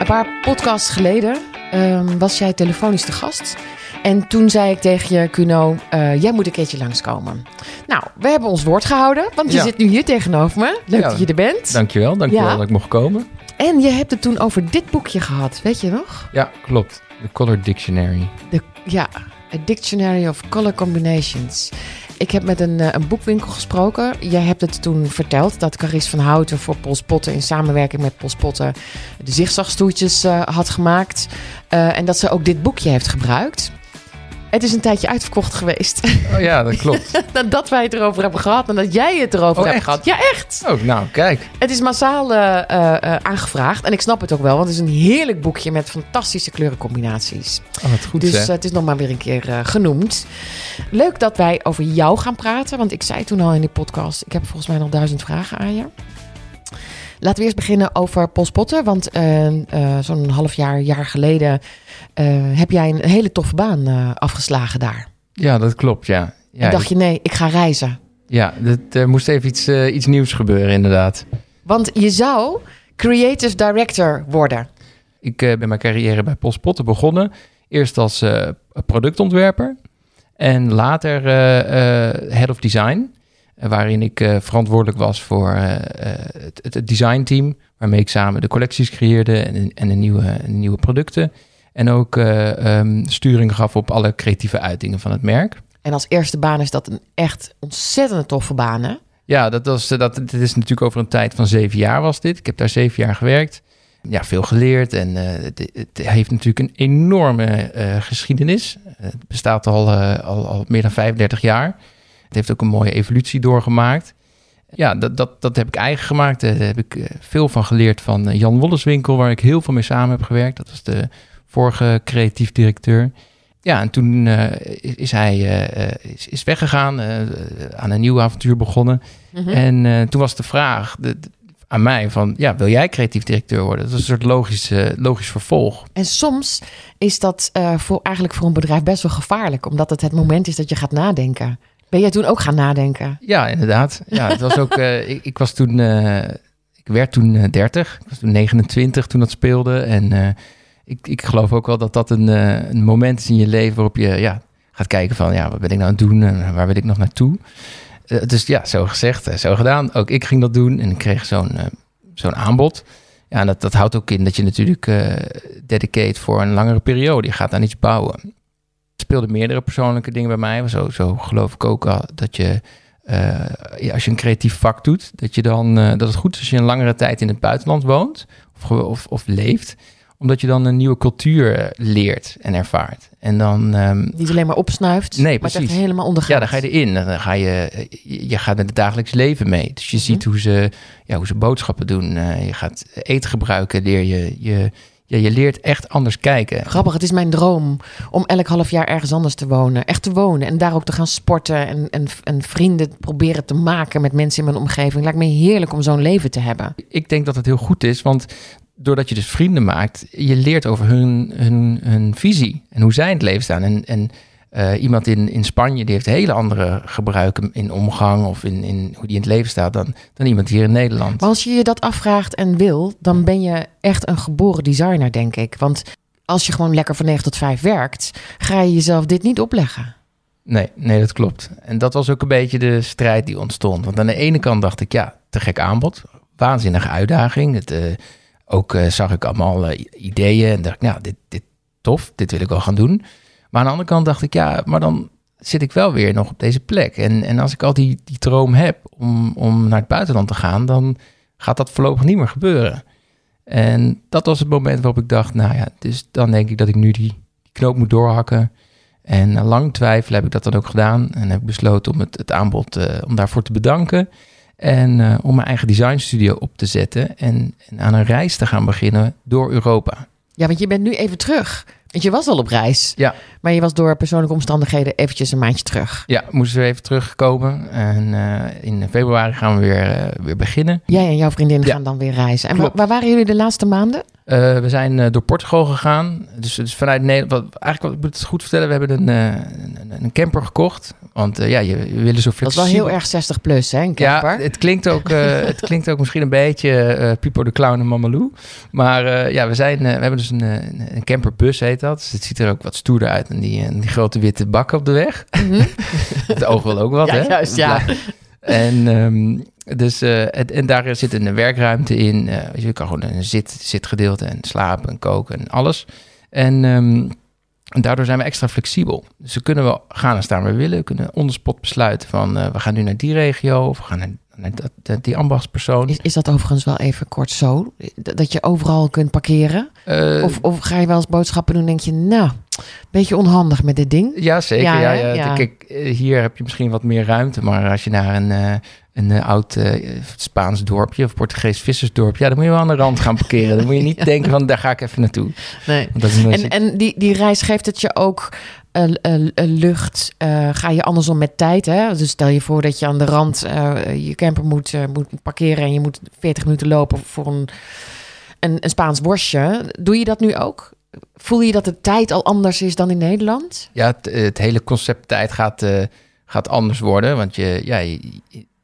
Een paar podcasts geleden ehm, was jij telefonisch te gast. En toen zei ik tegen je, Kuno, eh, jij moet een keertje langskomen. Nou, we hebben ons woord gehouden, want je Ja. zit nu hier tegenover me. Leuk Ja. dat je er bent. Dankjewel, dankjewel Ja. dat ik mocht komen. En je hebt het toen over dit boekje gehad, weet je nog? Ja, klopt. De Color Dictionary. De, ja, A Dictionary of Color Combinations. Ik heb met een, eh, een boekwinkel gesproken. Jij hebt het toen verteld dat Caris van Houten voor Pols Potten in samenwerking met Pols Potten de zigzagstoertjes eh, had gemaakt. Eh, en dat ze ook dit boekje heeft gebruikt. Het is een tijdje uitverkocht geweest. Oh ja, dat klopt. Nadat wij het erover hebben gehad en dat jij het erover Oh, hebt echt? gehad. Ja, echt. oh, nou, kijk. Het is massaal eh, eh, eh, aangevraagd. En ik snap het ook wel, want het is een heerlijk boekje met fantastische kleurencombinaties. Oh, wat goed Dus het is nog maar weer een keer genoemd. Leuk dat wij over jou gaan praten. Want ik zei toen al in die podcast... ik heb volgens mij nog duizend vragen aan je. Laten we eerst beginnen over Polspotten. Want eh, eh, zo'n half jaar, jaar geleden... eh, heb jij een hele toffe baan afgeslagen daar. Ja, dat klopt, ja. Ja, en dacht je, nee, ik ga reizen. ja dat, er moest even iets, iets nieuws gebeuren, inderdaad. Want je zou creative director worden. Ik ben mijn carrière bij Post begonnen. Eerst als productontwerper. En later head of design. Waarin ik eh, verantwoordelijk was voor eh, eh, het, het designteam. Waarmee ik samen de collecties creëerde en, en de, nieuwe, nieuwe producten. En ook eh, ehm, sturing gaf op alle creatieve uitingen van het merk. En als eerste baan is dat een echt ontzettend toffe baan, hè? Ja, dat was, dat, dit is natuurlijk over een tijd van zeven jaar was dit. Ik heb daar zeven jaar gewerkt. Ja, veel geleerd en het, het heeft natuurlijk een enorme geschiedenis. Het bestaat al, al, al meer dan 35 jaar. Het heeft ook een mooie evolutie doorgemaakt. Ja, dat, dat, dat heb ik eigen gemaakt. Daar heb ik eh, veel van geleerd van eh, Jan Wolleswinkel, waar ik heel veel mee samen heb gewerkt. Dat was de vorige creatief directeur. Ja, en toen eh, is, hij eh, eh, is, is weggegaan, eh, aan een nieuw avontuur begonnen. Mhm. En eh, toen was de vraag de- de- aan mij van, ja, wil jij creatief directeur worden? Dat is een soort logisch, eh, logisch vervolg. En soms is dat eh, voor, eigenlijk voor een bedrijf best wel gevaarlijk, omdat het het moment is dat je gaat nadenken. Ben jij toen ook gaan nadenken? Ja, inderdaad. Ja, het was ook, eh, ik, ik was toen, eh, ik werd toen eh, 30, ik was toen 29 toen dat speelde. En eh, ik, ik geloof ook wel dat dat een, eh, een moment is in je leven waarop je ja, gaat kijken van, ja, wat ben ik nou aan het doen en waar wil ik nog naartoe? Eh, dus ja, zo gezegd, eh, zo gedaan. Ook ik ging dat doen en ik kreeg zo'n eh, zo'n aanbod. Ja, en dat, dat houdt ook in dat je natuurlijk eh dedicate voor een langere periode. Je gaat aan iets bouwen. Speelden meerdere persoonlijke dingen bij mij. Zo, zo geloof ik ook al dat je, eh, ja, als je een creatief vak doet, dat, je dan, eh, dat het goed is als je een langere tijd in het buitenland woont of, of, of leeft omdat je dan een nieuwe cultuur eh, leert en ervaart. En dan, ehm, Niet alleen maar opsnuift, Nee, maar precies. echt helemaal ondergaat. ja, dan ga je erin. Dan ga je, je gaat met het dagelijks leven mee. Dus je Mhm. ziet hoe ze, ja, hoe ze boodschappen doen. Je gaat eten gebruiken, leer je, je, ja, je leert echt anders kijken. Grappig, het is mijn droom om elk half jaar ergens anders te wonen. Echt te wonen en daar ook te gaan sporten en, en, en vrienden proberen te maken met mensen in mijn omgeving. Lijkt me heerlijk om zo'n leven te hebben. Ik denk dat het heel goed is, want doordat je dus vrienden maakt, je leert over hun, hun, hun visie en hoe zij in het leven staan. En, en eh, iemand in, in Spanje die heeft hele andere gebruiken in omgang of in, in hoe die in het leven staat dan, dan iemand hier in Nederland. Maar als je je dat afvraagt en wil, dan ben je echt een geboren designer, denk ik. Want als je gewoon lekker van 9 tot 5 werkt, ga je jezelf dit niet opleggen. Nee, nee, dat klopt. En dat was ook een beetje de strijd die ontstond. Want aan de ene kant dacht ik, ja, te gek aanbod. Waanzinnige uitdaging. Het, eh, ook eh, zag ik allemaal ideeën en dacht ik, nou, dit, dit tof, dit wil ik wel gaan doen. Maar aan de andere kant dacht ik, ja, maar dan zit ik wel weer nog op deze plek. En, en als ik al die, die droom heb om, om naar het buitenland te gaan, dan gaat dat voorlopig niet meer gebeuren. En dat was het moment waarop ik dacht, nou ja, dus dan denk ik dat ik nu die, knoop moet doorhakken. En na lang twijfelen heb ik dat dan ook gedaan. En heb besloten om het, het aanbod, eh, om daarvoor te bedanken. En eh, om mijn eigen designstudio op te zetten. En, en aan een reis te gaan beginnen door Europa. Ja, want je bent nu even terug. Want je was al op reis. Ja. Maar je was door persoonlijke omstandigheden eventjes een maandje terug. Ja, moesten we even terugkomen. En eh, in februari gaan we weer, eh, weer beginnen. Jij en jouw vriendin Ja. gaan dan weer reizen. En waar waren jullie de laatste maanden? Uh, we zijn uh, door Portugal gegaan. Dus, dus vanuit Nederland. Wat, eigenlijk, wat, ik moet het goed vertellen. We hebben een, uh, een, een, camper gekocht. Want ja, je, willen zo flexibel. Dat is wel heel erg 60 plus, hè? Een camper. Ja, het klinkt ook, het klinkt ook misschien een beetje Pipo de Clown en Mamalou. Maar ja, we, zijn, we hebben dus een, een camperbus, heet dat. Dus het ziet er ook wat stoerder uit. En die, die grote witte bak op de weg. Mm -hmm. het oog wil ook wat, ja, hè? Juist, ja. En, um, dus, uh, en, en, daar zit een werkruimte in. Uh, je kan gewoon een zit, zitgedeelte en slapen en koken en alles. En, um, en daardoor zijn we extra flexibel. Dus we kunnen wel gaan en staan waar we willen. We kunnen on the spot besluiten van uh, we gaan nu naar die regio of we gaan naar, naar dat, die ambachtspersoon. Is, is dat overigens wel even kort zo? Dat je overal kunt parkeren? of, of ga je wel eens boodschappen doen en denk je, nou, beetje onhandig met dit ding? Ja, zeker. Ja, ja, ja. ja. Kijk, hier heb je misschien wat meer ruimte, maar als je naar een, uh, een uh, oud uh, Spaans dorpje of Portugees vissersdorpje, ja, dan moet je wel aan de rand gaan parkeren. Dan moet je niet ja. denken van, daar ga ik even naartoe. Nee. en en die, die reis geeft het je ook lucht. ga je andersom met tijd, hè? Dus stel je voor dat je aan de rand je camper moet, moet parkeren en je moet 40 minuten lopen voor een, een, een Spaans worstje. Doe je dat nu ook? Voel je dat de tijd al anders is dan in Nederland? Ja, het, het hele concept tijd gaat, uh, gaat anders worden. Want je, ja,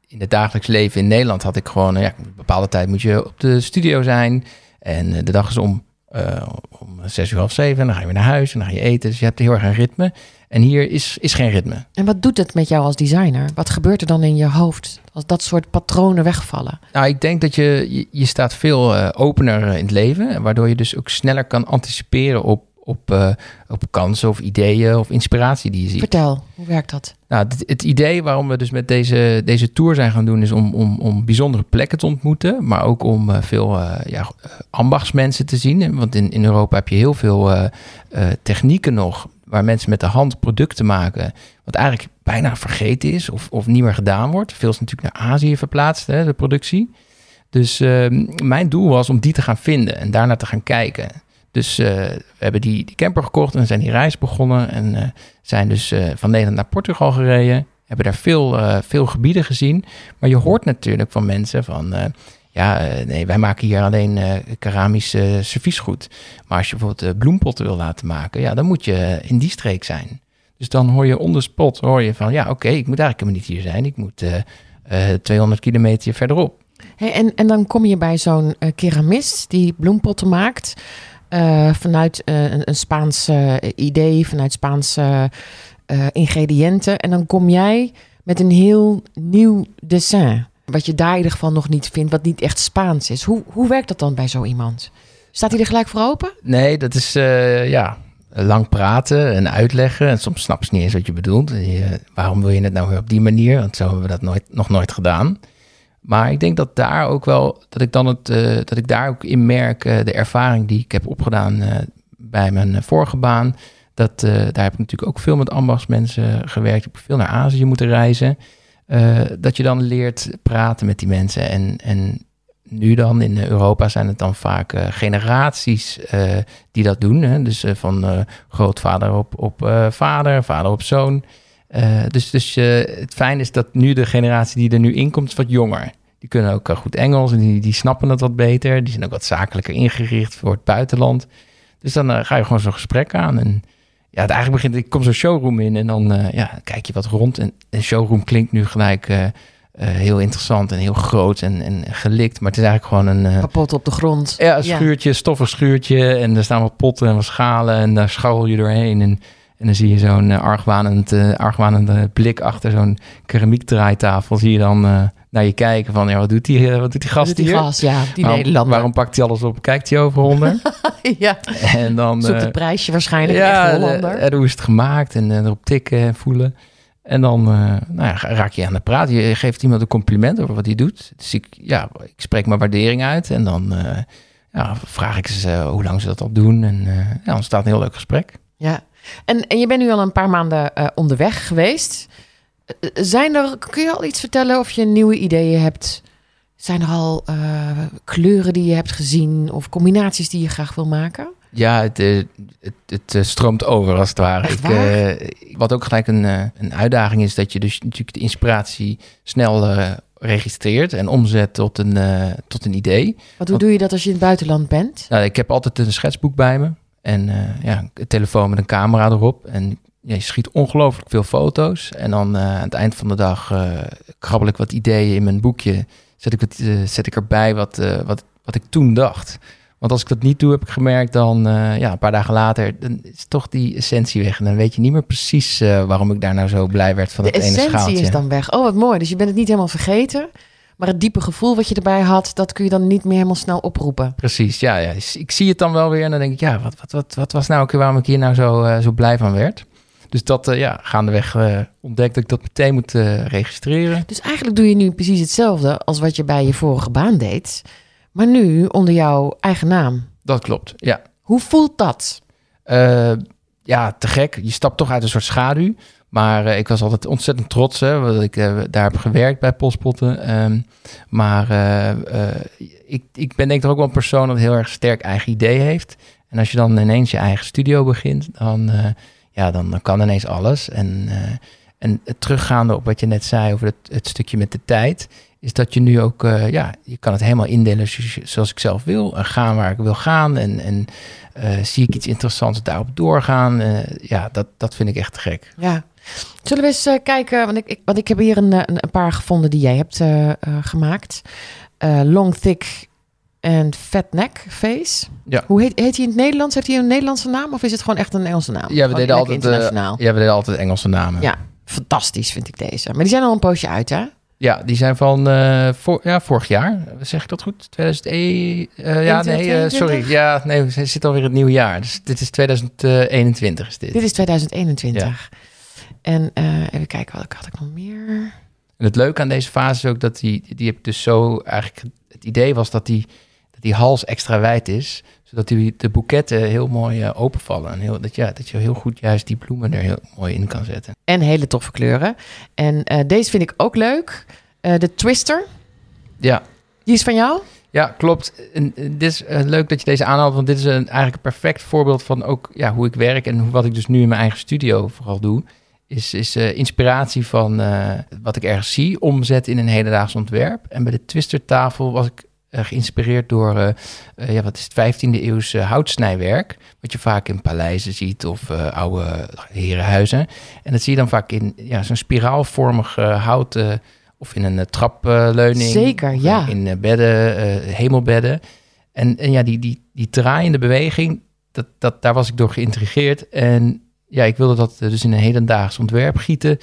in het dagelijks leven in Nederland had ik gewoon... Ja, een bepaalde tijd moet je op de studio zijn. En de dag is om, uh, om zes uur half zeven. En dan ga je weer naar huis en dan ga je eten. Dus je hebt heel erg een ritme. En hier is, is geen ritme. En wat doet het met jou als designer? Wat gebeurt er dan in je hoofd als dat soort patronen wegvallen? Nou, ik denk dat je, je, je staat veel uh, opener in het leven. Waardoor je dus ook sneller kan anticiperen op, op, uh, op kansen of ideeën of inspiratie die je ziet. Vertel, hoe werkt dat? Nou, het, het, idee waarom we dus met deze, deze tour zijn gaan doen... is om, om, om bijzondere plekken te ontmoeten. Maar ook om uh, veel ja, ambachtsmensen te zien. Want in, in Europa heb je heel veel technieken nog waar mensen met de hand producten maken, wat eigenlijk bijna vergeten is of, of niet meer gedaan wordt. Veel is natuurlijk naar Azië verplaatst, hè, de productie. Dus uh, mijn doel was om die te gaan vinden en daarna te gaan kijken. Dus uh, we hebben die, die camper gekocht en zijn die reis begonnen en uh, zijn dus van Nederland naar Portugal gereden. Hebben daar veel, veel gebieden gezien. Maar je hoort natuurlijk van mensen van ja, nee, wij maken hier alleen keramisch serviesgoed. Maar als je bijvoorbeeld bloempotten wil laten maken, ja, dan moet je in die streek zijn. Dus dan hoor je onder spot, hoor je van, ja, oké, ik moet eigenlijk helemaal niet hier zijn. Ik moet 200 kilometer verderop. En, en dan kom je bij zo'n keramist die bloempotten maakt. Vanuit een, een Spaans idee, vanuit Spaanse ingrediënten. En dan kom jij met een heel nieuw dessin. Wat je daar in ieder geval nog niet vindt, wat niet echt Spaans is. Hoe, hoe werkt dat dan bij zo iemand? Staat hij er gelijk voor open? Nee, dat is ja, lang praten en uitleggen. En soms snap je niet eens wat je bedoelt. Waarom wil je het nou weer op die manier? Want zo hebben we dat nooit, nog nooit gedaan. Maar ik denk dat daar ook wel, dat ik dan het, uh, dat ik daar ook in merk, uh, de ervaring die ik heb opgedaan bij mijn vorige baan. Dat, daar heb ik natuurlijk ook veel met ambachtsmensen gewerkt. Ik heb veel naar Azië moeten reizen. Dat je dan leert praten met die mensen. En, en nu dan in Europa zijn het dan vaak generaties die dat doen. Hè? Dus van grootvader op, op vader, vader op zoon. Dus dus het fijn is dat nu de generatie die er nu in komt, is wat jonger. Die kunnen ook goed Engels en die, die snappen het wat beter. Die zijn ook wat zakelijker ingericht voor het buitenland. Dus dan ga je gewoon zo'n gesprek aan. En ja, het eigenlijk begint, ik kom zo'n showroom in en dan ja, kijk je wat rond. En een showroom klinkt nu gelijk heel interessant en heel groot en, en gelikt. Maar het is eigenlijk gewoon een... Kapot op de grond. Ja, een schuurtje, ja. stoffig schuurtje. En er staan wat potten en wat schalen en daar schouwel je doorheen. En, en dan zie je zo'n argwanend, argwanende blik achter zo'n keramiekdraaitafel. Zie je dan naar je kijken van, ja, wat doet die, wat doet die gast die hier? Gast, ja, die waarom, Nederlander. Waarom pakt hij alles op? Kijkt hij over onder? ja. En dan... Zoekt het prijsje waarschijnlijk, ja, echt Hollander. En hoe is het gemaakt? En erop tikken en voelen. En dan uh, nou ja, raak je aan de praat. Je geeft iemand een compliment over wat hij doet. Dus ik, ja, ik spreek mijn waardering uit. En dan uh, ja, vraag ik ze hoe lang ze dat al doen. En ja, dan staat een heel leuk gesprek. Ja, en, en je bent nu al een paar maanden onderweg geweest. Zijn er, kun je al iets vertellen of je nieuwe ideeën hebt? Zijn er al uh, kleuren die je hebt gezien of combinaties die je graag wil maken? Ja, het, het, stroomt over als het ware. Ik, uh, wat ook gelijk een, een uitdaging is, dat je dus natuurlijk de inspiratie snel uh, registreert en omzet tot een, tot een idee. Wat, hoe doe je dat als je in het buitenland bent? Nou, ik heb altijd een schetsboek bij me. En uh, ja, een telefoon met een camera erop. En ja, je schiet ongelooflijk veel foto's. En dan uh, aan het eind van de dag krabbel ik wat ideeën in mijn boekje. Zet ik, wat, zet ik erbij wat, wat, wat ik toen dacht. Want als ik dat niet doe, heb ik gemerkt, dan ja, een paar dagen later, dan is toch die essentie weg. En dan weet je niet meer precies waarom ik daar nou zo blij werd van de het ene schaaltje. De essentie is dan weg. Oh, wat mooi. Dus je bent het niet helemaal vergeten. Maar het diepe gevoel wat je erbij had, dat kun je dan niet meer helemaal snel oproepen. Precies, ja. ja. Ik zie het dan wel weer en dan denk ik, ja, wat, wat, wat, wat was nou ook waarom ik hier nou zo, uh, zo blij van werd? Dus dat, uh, ja, gaandeweg uh, ontdekte ik dat meteen moet registreren. Dus eigenlijk doe je nu precies hetzelfde als wat je bij je vorige baan deed. Maar nu onder jouw eigen naam. Dat klopt, ja. Hoe voelt dat? Ja, te gek. Je stapt toch uit een soort schaduw. Maar uh, ik was altijd ontzettend trots, hè, ik uh, daar heb gewerkt bij Postpotten. Um, maar ik, ik ben denk ik ook wel een persoon dat heel erg sterk eigen idee heeft. En als je dan ineens je eigen studio begint, dan, ja, dan, kan ineens alles. En, en teruggaande op wat je net zei over het, het stukje met de tijd is dat je nu ook, ja, je kan het helemaal indelen zoals ik zelf wil. En gaan waar ik wil gaan. En, en zie ik iets interessants daarop doorgaan. Ja, dat, dat vind ik echt gek. Ja. Zullen we eens kijken, want ik, ik, want ik heb hier een, een, een paar gevonden die jij hebt gemaakt. long, thick en fat neck face. Ja. Hoe heet, heet hij in het Nederlands? Heeft hij een Nederlandse naam of is het gewoon echt een Engelse naam? Ja, we deden altijd, ja, we deden altijd Engelse namen. Ja, fantastisch vind ik deze. Maar die zijn al een poosje uit, hè? Ja, die zijn van uh, voor, ja, vorig jaar. Zeg ik dat goed? 2001? Uh, ja, nee, uh, sorry. Ja, nee, we zitten alweer het nieuwe jaar. Dus dit is 2021 is dit. Dit is 2021. Ja. En even kijken, wat had ik nog meer? En het leuke aan deze fase is ook dat die, die heb dus zo eigenlijk... Het idee was dat die, dat die hals extra wijd is zodat die, de boeketten heel mooi uh, openvallen. En heel, dat, ja, dat je heel goed juist die bloemen er heel mooi in kan zetten. En hele toffe kleuren. En uh, deze vind ik ook leuk. De Twister. Ja. Die is van jou? Ja, klopt. En, dit is leuk dat je deze aanhaalt, want dit is een, eigenlijk een perfect voorbeeld van ook ja, hoe ik werk en wat ik dus nu in mijn eigen studio vooral doe. Is, is inspiratie van wat ik ergens zie, omzet in een hedendaags ontwerp. En bij de Twister-tafel was ik uh, geïnspireerd door ja, wat is het 15e eeuwse houtsnijwerk. Wat je vaak in paleizen ziet of oude herenhuizen. En dat zie je dan vaak in ja, zo'n spiraalvormig hout of in een trapleuning. Zeker, ja. In bedden, hemelbedden. En, en ja, die, die, die draaiende beweging, dat, dat, daar was ik door geïntrigeerd. En ja, ik wilde dat dus in een hedendaags ontwerp gieten.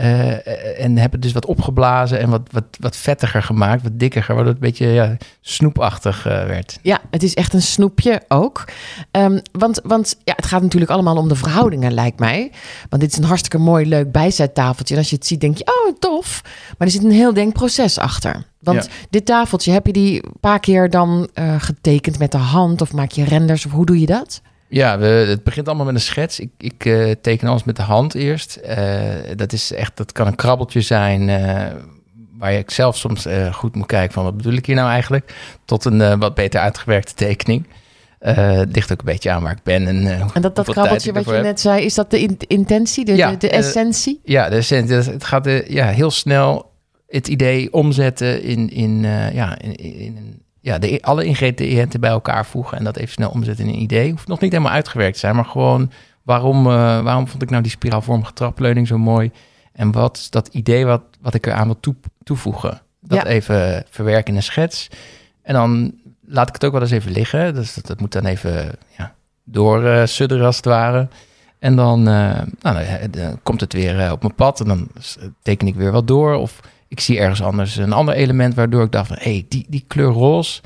Uh, en hebben dus wat opgeblazen en wat, wat, wat vettiger gemaakt, wat dikker, waardoor het een beetje ja, snoepachtig uh, werd. Ja, het is echt een snoepje ook. Um, want want ja, het gaat natuurlijk allemaal om de verhoudingen, lijkt mij. Want dit is een hartstikke mooi, leuk bijzettafeltje. En als je het ziet, denk je, oh, tof. Maar er zit een heel denkproces achter. Want ja. dit tafeltje, heb je die een paar keer dan uh, getekend met de hand? Of maak je renders? Of hoe doe je dat? Ja, we, het begint allemaal met een schets. Ik, ik uh, teken alles met de hand eerst. Uh, dat is echt, dat kan een krabbeltje zijn uh, waar je zelf soms goed moet kijken van wat bedoel ik hier nou eigenlijk, tot een wat beter uitgewerkte tekening. het ligt ook een beetje aan waar ik ben. En, en dat, dat krabbeltje wat je heb. net zei, is dat de in, intentie, de, ja, de, de essentie? ja, de essentie. Het gaat ja, heel snel het idee omzetten in, in, ja, in, in een ja, de, alle ingrediënten bij elkaar voegen en dat even snel omzetten in een idee. Hoeft nog niet helemaal uitgewerkt te zijn, maar gewoon waarom, uh, waarom vond ik nou die spiraalvormige trapleuning zo mooi? En wat is dat idee wat, wat ik eraan wil toe, toevoegen? Dat ja. even verwerken in een schets. En dan laat ik het ook wel eens even liggen. Dus dat, dat moet dan even ja, doorsudderen uh, als het ware. En dan, uh, nou, dan komt het weer op mijn pad en dan teken ik weer wat door. Of ik zie ergens anders een ander element waardoor ik dacht van, hé, hey, die, die kleur roze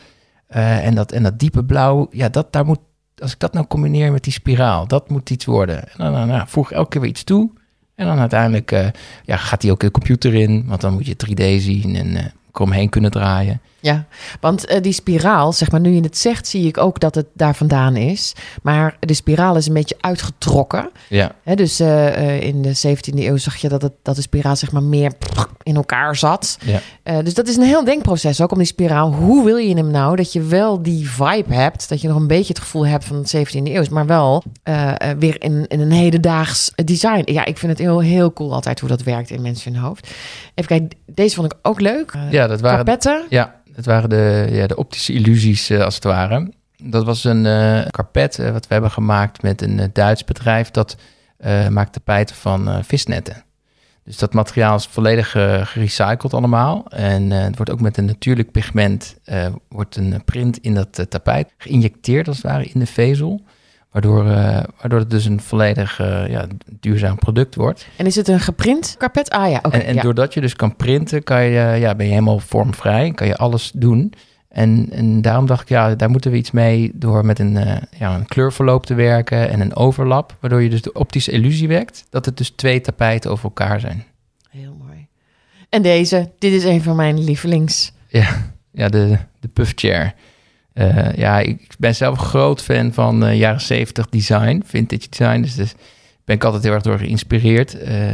uh, en, dat, en dat diepe blauw, ja, dat, daar moet, als ik dat nou combineer met die spiraal, dat moet iets worden. En dan, dan voeg ik elke keer weer iets toe. En dan uiteindelijk uh, ja, gaat die ook de computer in, want dan moet je 3D zien en uh, eromheen kunnen draaien. Ja, want eh, die spiraal, zeg maar, nu je het zegt, zie ik ook dat het daar vandaan is. Maar de spiraal is een beetje uitgetrokken. Ja, Hè, dus eh, eh, in de 17e eeuw zag je dat, het, dat de spiraal zeg maar meer in elkaar zat. ja. Dus dat is een heel denkproces ook om die spiraal. Hoe wil je hem nou dat je wel die vibe hebt, dat je nog een beetje het gevoel hebt van het 17e eeuw, maar wel weer in, in een hedendaags design. Ja, ik vind het heel, heel cool altijd hoe dat werkt in mensen hun hoofd. Even kijken, deze vond ik ook leuk. Ja dat waren Carpetten. Ja, het waren de, ja, de optische illusies eh, als het ware. Dat was een eh karpet eh, wat we hebben gemaakt met een eh, Duits bedrijf dat eh, maakt tapijten van eh, visnetten. Dus dat materiaal is volledig eh, gerecycled allemaal. En eh, het wordt ook met een natuurlijk pigment, eh, wordt een print in dat eh, tapijt geïnjecteerd als het ware in de vezel. Waardoor, eh, waardoor het dus een volledig eh, ja, duurzaam product wordt. En is het een geprint carpet? Ah ja, oké. En, en ja. doordat je dus kan printen, kan je, ja, ben je helemaal vormvrij. Kan je alles doen. En, en daarom dacht ik, ja, daar moeten we iets mee door met een, eh, ja, een kleurverloop te werken en een overlap. Waardoor je dus de optische illusie wekt dat het dus twee tapijten over elkaar zijn. Heel mooi. En deze, dit is een van mijn lievelings. Ja, ja de, de puff chair. Eh, ja, ik ben zelf een groot fan van eh, jaren 70 design, vintage design. Dus, dus ben ik altijd heel erg door geïnspireerd. Eh,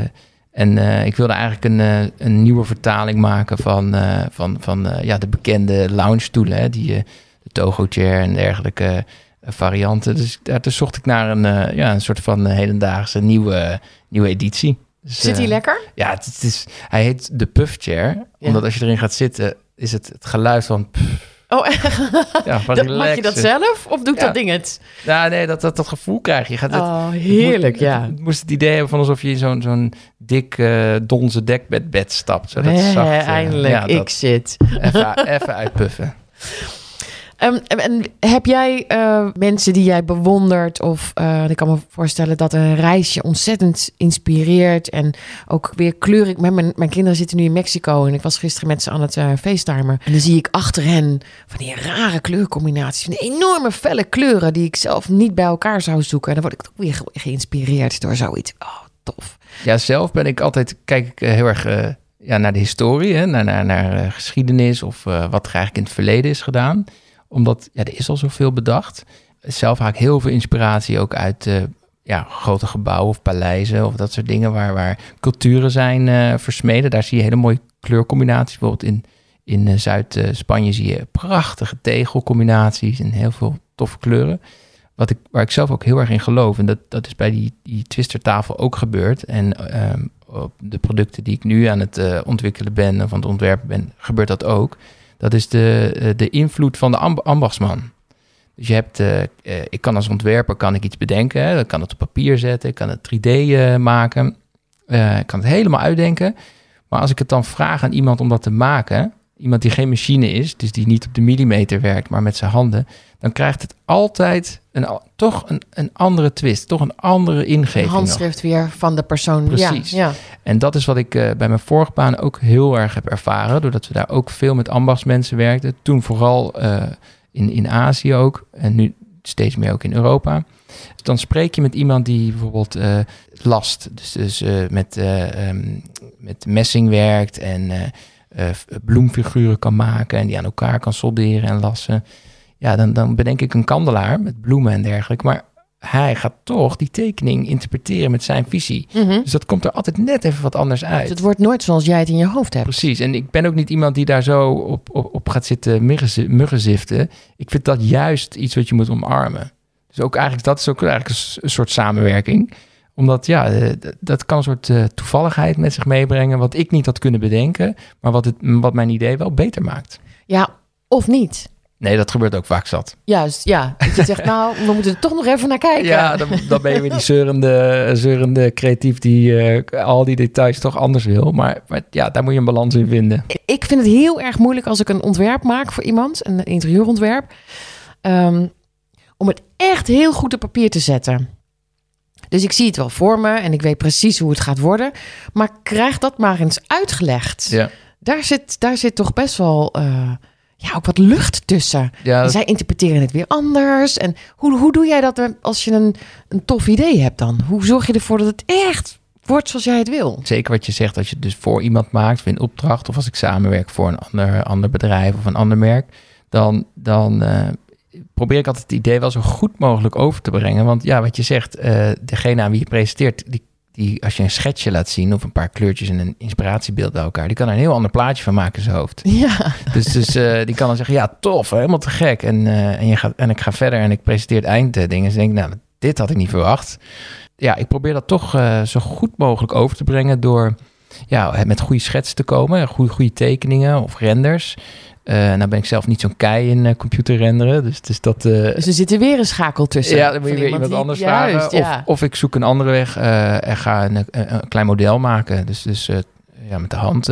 en ik wilde eigenlijk een, een nieuwe vertaling maken van, van, van ja, de bekende lounge stoelen. Hè, die, de Togo chair en dergelijke varianten. Dus daar dus zocht ik naar een, ja, een soort van hedendaagse nieuwe, nieuwe editie. Dus, Zit hij lekker? ja, het, het is, hij heet de puff chair. Omdat als je erin gaat zitten, is het het geluid van... pff, Oh, echt? ja, mag je dat zelf of doet Ja. dat ding het? Ja, nee, dat, dat, dat gevoel krijg je. je. Gaat het, Oh, heerlijk, ja. Het moest het idee hebben van alsof je in zo'n zo'n dik eh donze dekbed bed stapt. Zo dat zacht, eh, eindelijk, ja, ik dat zit. even, even uitpuffen. Ehm, en, heb jij eh, mensen die jij bewondert? Of eh, ik kan me voorstellen dat een reisje ontzettend inspireert. En ook weer kleurig. Mijn, mijn, mijn kinderen zitten nu in Mexico. En ik was gisteren met ze aan het facetimen. En dan zie ik achter hen van die rare kleurcombinaties. Van enorme felle kleuren die ik zelf niet bij elkaar zou zoeken. En dan word ik ook weer ge- geïnspireerd door zoiets. Oh, tof. Ja, zelf ben ik altijd, kijk ik heel erg ja, naar de historie, naar, naar, naar geschiedenis of wat er eigenlijk in het verleden is gedaan. Omdat, ja, er is al zoveel bedacht. Zelf haal ik heel veel inspiratie ook uit eh, ja, grote gebouwen of paleizen of dat soort dingen waar, waar culturen zijn eh, versmeden. Daar zie je hele mooie kleurcombinaties. Bijvoorbeeld in, in eh, Zuid-Spanje zie je prachtige tegelcombinaties en heel veel toffe kleuren. Wat ik, waar ik zelf ook heel erg in geloof. En dat, dat is bij die, die twistertafel ook gebeurd. En ehm, op de producten die ik nu aan het ontwikkelen ben of aan het ontwerpen ben, gebeurt dat ook. Dat is de, eh, de invloed van de amb- ambachtsman. Dus je hebt, eh, eh, ik kan als ontwerper kan ik iets bedenken. Hè? Ik kan het op papier zetten, ik kan het 3D eh, maken. Ik kan het helemaal uitdenken. Maar als ik het dan vraag aan iemand om dat te maken, iemand die geen machine is, dus die niet op de millimeter werkt, maar met zijn handen, dan krijgt het altijd een, toch een, een andere twist, toch een andere ingeving. nog. handschrift weer van de persoon. Precies. Ja, ja. En dat is wat ik eh, bij mijn vorige baan ook heel erg heb ervaren, doordat we daar ook veel met ambachtsmensen werkten. Toen vooral eh, in, in Azië ook, en nu steeds meer ook in Europa. Dus dan spreek je met iemand die bijvoorbeeld eh, last, dus, dus met, eh, ehm, met messing werkt en eh, bloemfiguren kan maken en die aan elkaar kan solderen en lassen. Ja, dan, dan bedenk ik een kandelaar met bloemen en dergelijke. Maar hij gaat toch die tekening interpreteren met zijn visie. Mhm. Dus dat komt er altijd net even wat anders uit. Dus het wordt nooit zoals jij het in je hoofd hebt. Precies. En ik ben ook niet iemand die daar zo op, op, op gaat zitten muggenzi- muggenziften. Ik vind dat juist iets wat je moet omarmen. Dus ook eigenlijk, dat is ook eigenlijk een soort samenwerking. Omdat, ja, eh, dat kan een soort eh, toevalligheid met zich meebrengen. Wat ik niet had kunnen bedenken. Maar wat, het, wat mijn idee wel beter maakt. Ja, of niet. Nee, dat gebeurt ook vaak zat. Juist, ja. Dat je zegt, nou, we moeten er toch nog even naar kijken. Ja, dan, dan ben je weer die zeurende, zeurende creatief die eh, al die details toch anders wil. Maar, maar ja, daar moet je een balans in vinden. Ik vind het heel erg moeilijk als ik een ontwerp maak voor iemand, een interieurontwerp, ehm, om het echt heel goed op papier te zetten. Dus ik zie het wel voor me en ik weet precies hoe het gaat worden. Maar krijg dat maar eens uitgelegd. Ja, Daar, zit, daar zit toch best wel eh, ja, ook wat lucht tussen. ja dat- zij interpreteren het weer anders. En hoe, hoe doe jij dat als je een, een tof idee hebt dan? Hoe zorg je ervoor dat het echt wordt zoals jij het wil. Zeker wat je zegt, als je het dus voor iemand maakt, of in opdracht, of als ik samenwerk voor een ander, ander bedrijf of een ander merk, dan, dan uh, probeer ik altijd het idee wel zo goed mogelijk over te brengen. Want ja, wat je zegt, uh, degene aan wie je presenteert, die, die, als je een schetsje laat zien of een paar kleurtjes en een inspiratiebeeld bij elkaar, die kan er een heel ander plaatje van maken in zijn hoofd. Ja. Dus, dus uh, die kan dan zeggen, ja, tof, helemaal te gek. En, en, je gaat, en ik ga verder en ik presenteer het einddingen. Dus denk ik, nou, dit had ik niet verwacht. Ja, ik probeer dat toch zo goed mogelijk over te brengen door ja, met goede schetsen te komen, goede, goede tekeningen of renders. Uh, nou ben ik zelf niet zo'n kei in uh, computer renderen. Dus, dus, dat, uh, dus er zit er weer een schakel tussen. Ja, dan moet je weer iemand anders vragen. Juist, ja. of, of ik zoek een andere weg en ga een, een, klein model maken. Dus, dus ja, met de hand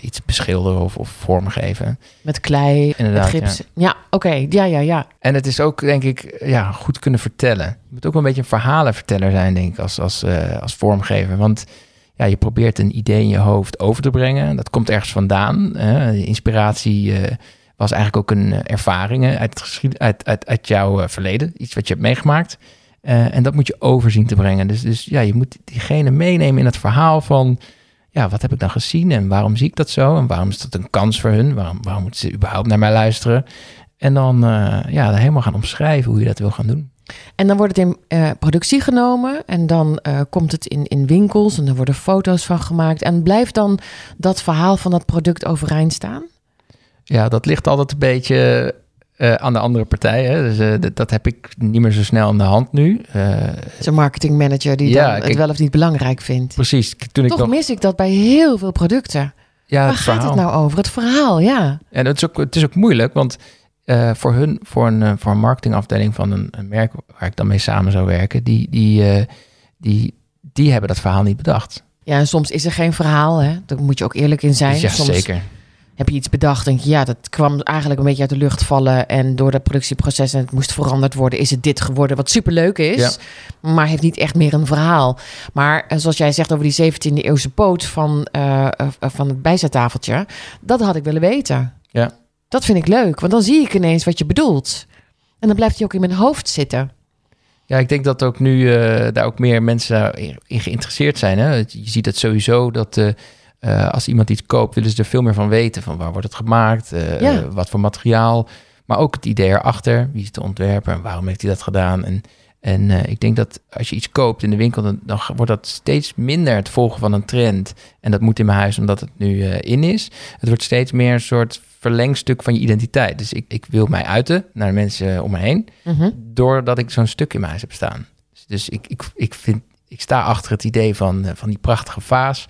iets beschilderen of, of vormgeven. Met klei, Inderdaad, met gips. Ja, ja oké. Okay. Ja, ja, ja. En het is ook, denk ik, ja, goed kunnen vertellen. Je moet ook wel een beetje een verhalenverteller zijn, denk ik, als, als, als vormgever. Want ja, je probeert een idee in je hoofd over te brengen. Dat komt ergens vandaan. Hè. Inspiratie uh, was eigenlijk ook een ervaring uit, uit, uit, uit jouw verleden. Iets wat je hebt meegemaakt. En dat moet je overzien te brengen. Dus, dus ja, je moet diegene meenemen in het verhaal van... ja, wat heb ik dan gezien en waarom zie ik dat zo? En waarom is dat een kans voor hun? Waarom, waarom moeten ze überhaupt naar mij luisteren? En dan ja, helemaal gaan omschrijven hoe je dat wil gaan doen. En dan wordt het in uh, productie genomen en dan uh, komt het in, in winkels en er worden foto's van gemaakt. En blijft dan dat verhaal van dat product overeind staan? Ja, dat ligt altijd een beetje uh, aan de andere partij. Hè. Dus, dat, dat, heb ik niet meer zo snel aan de hand nu. Zo'n marketingmanager die ja, dan het wel of niet belangrijk vindt. Precies. Toen Toch ik nog... mis ik dat bij heel veel producten. Ja, Waar gaat het nou over? Het verhaal, ja. En het is ook, het is ook moeilijk, want uh, voor hun, voor een, uh, voor een marketingafdeling van een, een, merk waar ik dan mee samen zou werken, die, die, uh, die, die hebben dat verhaal niet bedacht. Ja, en soms is er geen verhaal, hè? Daar moet je ook eerlijk in zijn. Ja, soms zeker. Heb je iets bedacht, denk je, ja, dat kwam eigenlijk een beetje uit de lucht vallen. En door dat productieproces en het moest veranderd worden, is het dit geworden, wat superleuk is. Ja. Maar heeft niet echt meer een verhaal. Maar zoals jij zegt over die 17e eeuwse poot van, van het bijzettafeltje, dat had ik willen weten. Ja. Dat vind ik leuk, want dan zie ik ineens wat je bedoelt. En dan blijft hij ook in mijn hoofd zitten. Ja, ik denk dat ook nu uh, daar ook meer mensen in geïnteresseerd zijn. Hè? Je ziet het sowieso dat uh, uh, als iemand iets koopt, willen ze er veel meer van weten. Van waar wordt het gemaakt, ja. wat voor materiaal. Maar ook het idee erachter. Wie is de ontwerper en waarom heeft hij dat gedaan? En, en ik denk dat als je iets koopt in de winkel, dan, dan, wordt dat steeds minder het volgen van een trend. En dat moet in mijn huis omdat het nu in is. Het wordt steeds meer een soort verlengstuk van je identiteit. Dus ik, ik wil mij uiten naar de mensen om me heen, mm-hmm. doordat ik zo'n stuk in mij heb staan. Dus, dus ik, ik, ik, vind, ik sta achter het idee van, eh, van die prachtige vaas.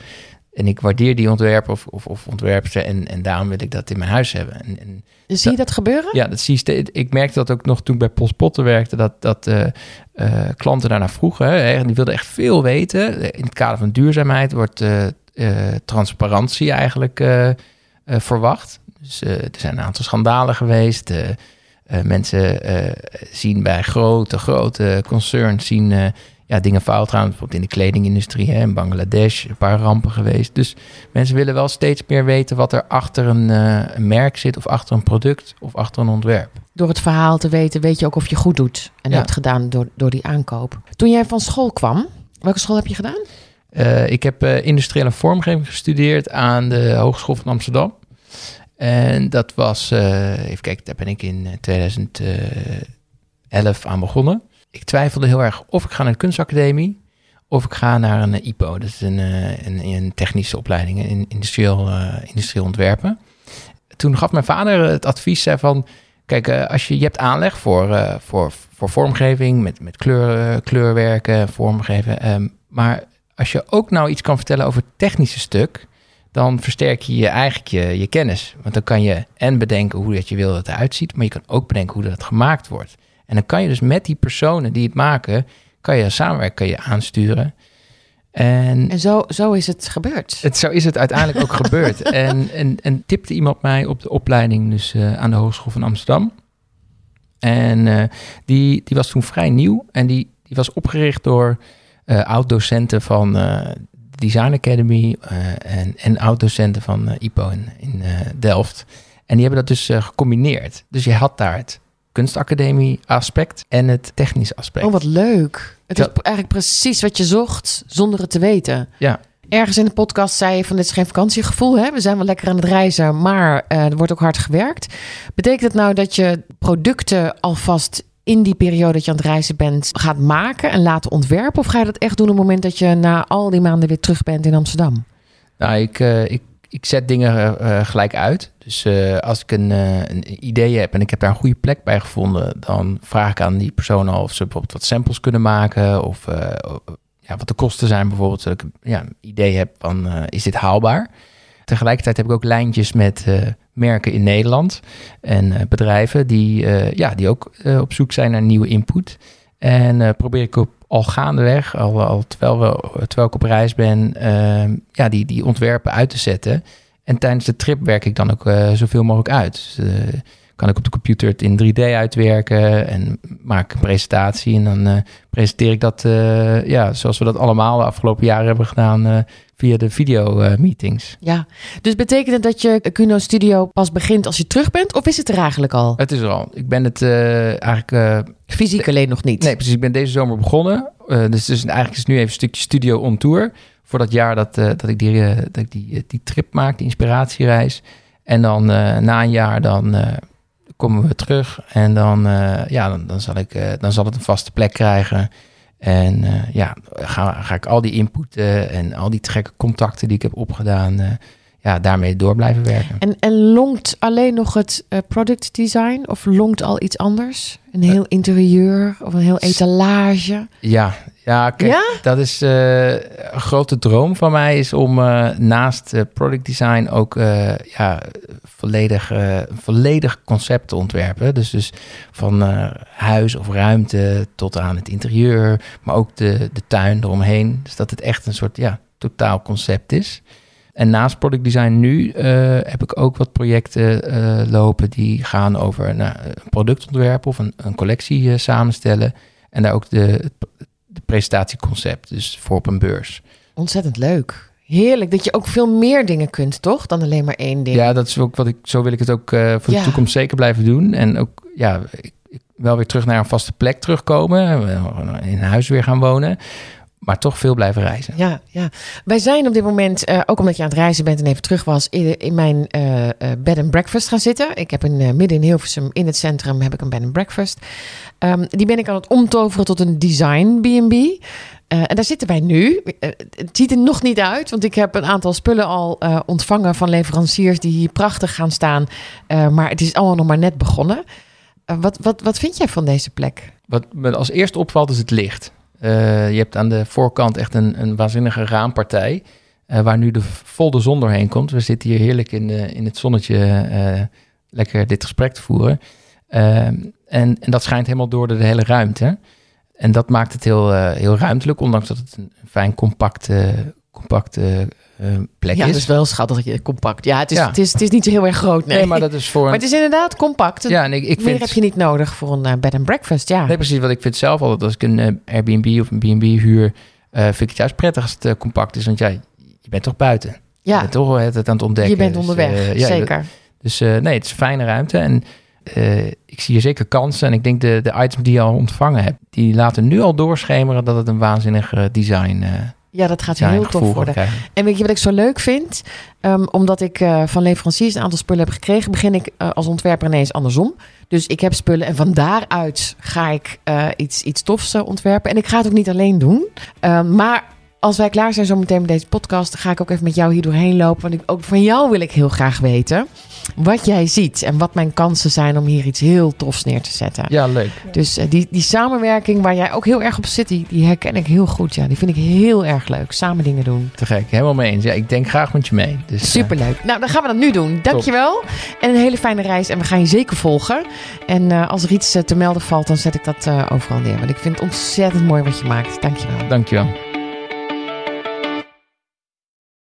En ik waardeer die ontwerper of, of, of en, en daarom wil ik dat in mijn huis hebben. En, en zie je dat gebeuren? Ja, dat zie je. Ik merkte dat ook nog toen ik bij Postpotten werkte, dat, dat uh, uh, klanten daarna vroegen. Hè, die wilden echt veel weten. In het kader van duurzaamheid wordt uh, transparantie eigenlijk verwacht. Dus uh, er zijn een aantal schandalen geweest. Uh, uh, mensen zien bij grote, grote concerns zien, ja, dingen fout gaan. Bijvoorbeeld in de kledingindustrie, hè, in Bangladesh, een paar rampen geweest. Dus mensen willen wel steeds meer weten wat er achter een, een merk zit, of achter een product, of achter een ontwerp. Door het verhaal te weten, weet je ook of je goed doet. En ja. hebt gedaan door, door die aankoop. Toen jij van school kwam, welke school heb je gedaan? ik heb industriële vormgeving gestudeerd aan de Hogeschool van Amsterdam. En dat was, uh, even kijken, daar ben ik in 2011 aan begonnen. Ik twijfelde heel erg of ik ga naar de kunstacademie of ik ga naar een IPO. Dat is een, een, een technische opleiding in industrieel, industrieel ontwerpen. Toen gaf mijn vader het advies van, kijk, als je, je hebt aanleg voor, voor, voor vormgeving, met, met kleur, kleurwerken, vormgeven. Um, maar als je ook nou iets kan vertellen over het technische stuk, dan versterk je, je eigenlijk je, je kennis. Want dan kan je en bedenken hoe dat je wil dat het eruit ziet, maar je kan ook bedenken hoe dat gemaakt wordt. En dan kan je dus met die personen die het maken, kan je samenwerken, kan je aansturen. En, en zo, zo is het gebeurd. Het, zo is het uiteindelijk ook gebeurd. En, en, en tipte iemand mij op de opleiding dus, uh, aan de Hogeschool van Amsterdam. En uh, die, die was toen vrij nieuw en die, die was opgericht door uh, oud-docenten van Design Academy uh, en, en oud-docenten van uh, IPO in, in uh, Delft. En die hebben dat dus gecombineerd. Dus je had daar het kunstacademie aspect en het technisch aspect. Oh, wat leuk. Het is eigenlijk precies wat je zocht zonder het te weten. Ja. Ergens in de podcast zei je van dit is geen vakantiegevoel. Hè? We zijn wel lekker aan het reizen, maar eh, er wordt ook hard gewerkt. Betekent het nou dat je producten alvast in die periode dat je aan het reizen bent gaat maken en laten ontwerpen? Of ga je dat echt doen op het moment dat je na al die maanden weer terug bent in Amsterdam? Nou, ik, eh, ik, ik zet dingen eh, gelijk uit. Dus eh, als ik een, eh, een idee heb en ik heb daar een goede plek bij gevonden, dan vraag ik aan die persoon al of ze bijvoorbeeld wat samples kunnen maken of eh, ja, wat de kosten zijn bijvoorbeeld. Dat ik ja, een idee heb van eh, is dit haalbaar? Tegelijkertijd heb ik ook lijntjes met eh, merken in Nederland en eh, bedrijven die, eh, ja, die ook eh, op zoek zijn naar nieuwe input. En probeer ik op, al gaandeweg, al, al terwijl, we, terwijl ik op reis ben, eh, ja, die, die ontwerpen uit te zetten. En tijdens de trip werk ik dan ook zoveel mogelijk uit. Dus, kan ik op de computer het in 3D uitwerken en maak een presentatie. En dan presenteer ik dat, ja, zoals we dat allemaal de afgelopen jaren hebben gedaan, via de video-meetings. Ja, dus betekent het dat je Kuno Studio pas begint als je terug bent? Of is het er eigenlijk al? het is er al. Ik ben het eh, eigenlijk eh, Fysiek alleen nog niet. Nee, precies. Ik ben deze zomer begonnen. Eh, dus, dus eigenlijk is het nu even een stukje studio on tour. Voor dat jaar dat, eh, dat ik, die, eh, dat ik die, eh, die trip maak, die inspiratiereis. En dan eh, na een jaar dan eh, komen we terug. En dan, eh, ja, dan, dan, zal ik, eh, dan zal het een vaste plek krijgen. En eh, ja, ga, ga ik al die inputen en al die gekke contacten die ik heb opgedaan... eh, ja, daarmee door blijven werken. En, en longt alleen nog het eh, product design? Of longt al iets anders? Een heel interieur of een heel etalage? Ja, ja, kijk, Ja? dat is eh, een grote droom van mij is om eh, naast eh, product design ook eh, ja, volledig, eh, volledig concept te ontwerpen. Dus, dus van eh, huis of ruimte tot aan het interieur, maar ook de, de tuin eromheen. Dus dat het echt een soort ja, totaal concept is. En naast product design nu eh, heb ik ook wat projecten eh, lopen die gaan over nou, een productontwerp of een, een collectie eh, samenstellen. En daar ook de, de presentatieconcept, dus voor op een beurs. Ontzettend leuk. Heerlijk dat je ook veel meer dingen kunt, toch? Dan alleen maar één ding. Ja, dat is ook wat ik, zo wil ik het ook voor Ja. de toekomst zeker blijven doen. En ook, ja, ik, wel weer terug naar een vaste plek terugkomen, in huis weer gaan wonen, maar toch veel blijven reizen. Ja, ja. Wij zijn op dit moment, eh, ook omdat je aan het reizen bent en even terug was, in, in mijn eh, eh, bed and breakfast gaan zitten. Ik heb een, midden in Hilversum, in het centrum, heb ik een bed and breakfast. Ehm, die ben ik aan het omtoveren tot een design B&B. En daar zitten wij nu. Het ziet er nog niet uit, want ik heb een aantal spullen al ontvangen van leveranciers die hier prachtig gaan staan. Maar het is allemaal nog maar net begonnen. Wat, wat, wat vind jij van deze plek? Wat me als eerste opvalt is het licht. Eh, je hebt aan de voorkant echt een, een waanzinnige raampartij. eh, waar nu de vol de zon doorheen komt. We zitten hier heerlijk in, de, in het zonnetje eh, lekker dit gesprek te voeren. Ehm, en, en dat schijnt helemaal door de, de hele ruimte. En dat maakt het heel, heel ruimtelijk, ondanks dat het een fijn compacte, compacte plek Ja, is. is wel schattig, dat je compact. Ja, het is, Ja. Het, is, het is niet zo heel erg groot, nee. Nee, maar dat is voor Maar het is inderdaad compact. Ja, en ik, ik Meer vind... heb je niet nodig voor een eh, bed and breakfast, ja. Nee, precies. Wat ik vind zelf altijd, als ik een eh, Airbnb of een B&B huur, eh, vind ik het juist prettig als het eh, compact is. Want ja, je bent toch buiten. Je ja, bent toch het aan het ontdekken. je bent Dus, onderweg, eh, ja, je zeker. Dus eh, nee, het is fijne ruimte. En eh, ik zie hier zeker kansen. En ik denk de, de items die je al ontvangen hebt, die laten nu al doorschemeren dat het een waanzinnig eh, design, eh Ja, dat gaat heel tof worden. krijgen. En weet je wat ik zo leuk vind? Ehm, omdat ik eh, van leveranciers een aantal spullen heb gekregen, begin ik eh, als ontwerper ineens andersom. Dus ik heb spullen en van daaruit ga ik eh, iets, iets tofs ontwerpen. En ik ga het ook niet alleen doen. Ehm, maar als wij klaar zijn zometeen met deze podcast, ga ik ook even met jou hier doorheen lopen. Want ik, ook van jou wil ik heel graag weten wat jij ziet en wat mijn kansen zijn om hier iets heel tofs neer te zetten. Ja, leuk. Dus eh, die, die samenwerking waar jij ook heel erg op zit, die, die herken ik heel goed. Ja, die vind ik heel erg leuk. Samen dingen doen. Te gek. Helemaal mee eens. Ja, ik denk graag met je mee. Dus, eh, Superleuk. Nou, dan gaan we dat nu doen. Dankjewel. En een hele fijne reis. En we gaan je zeker volgen. En eh, als er iets te melden valt, dan zet ik dat overal neer. Want ik vind het ontzettend mooi wat je maakt. Dankjewel. dankjewel.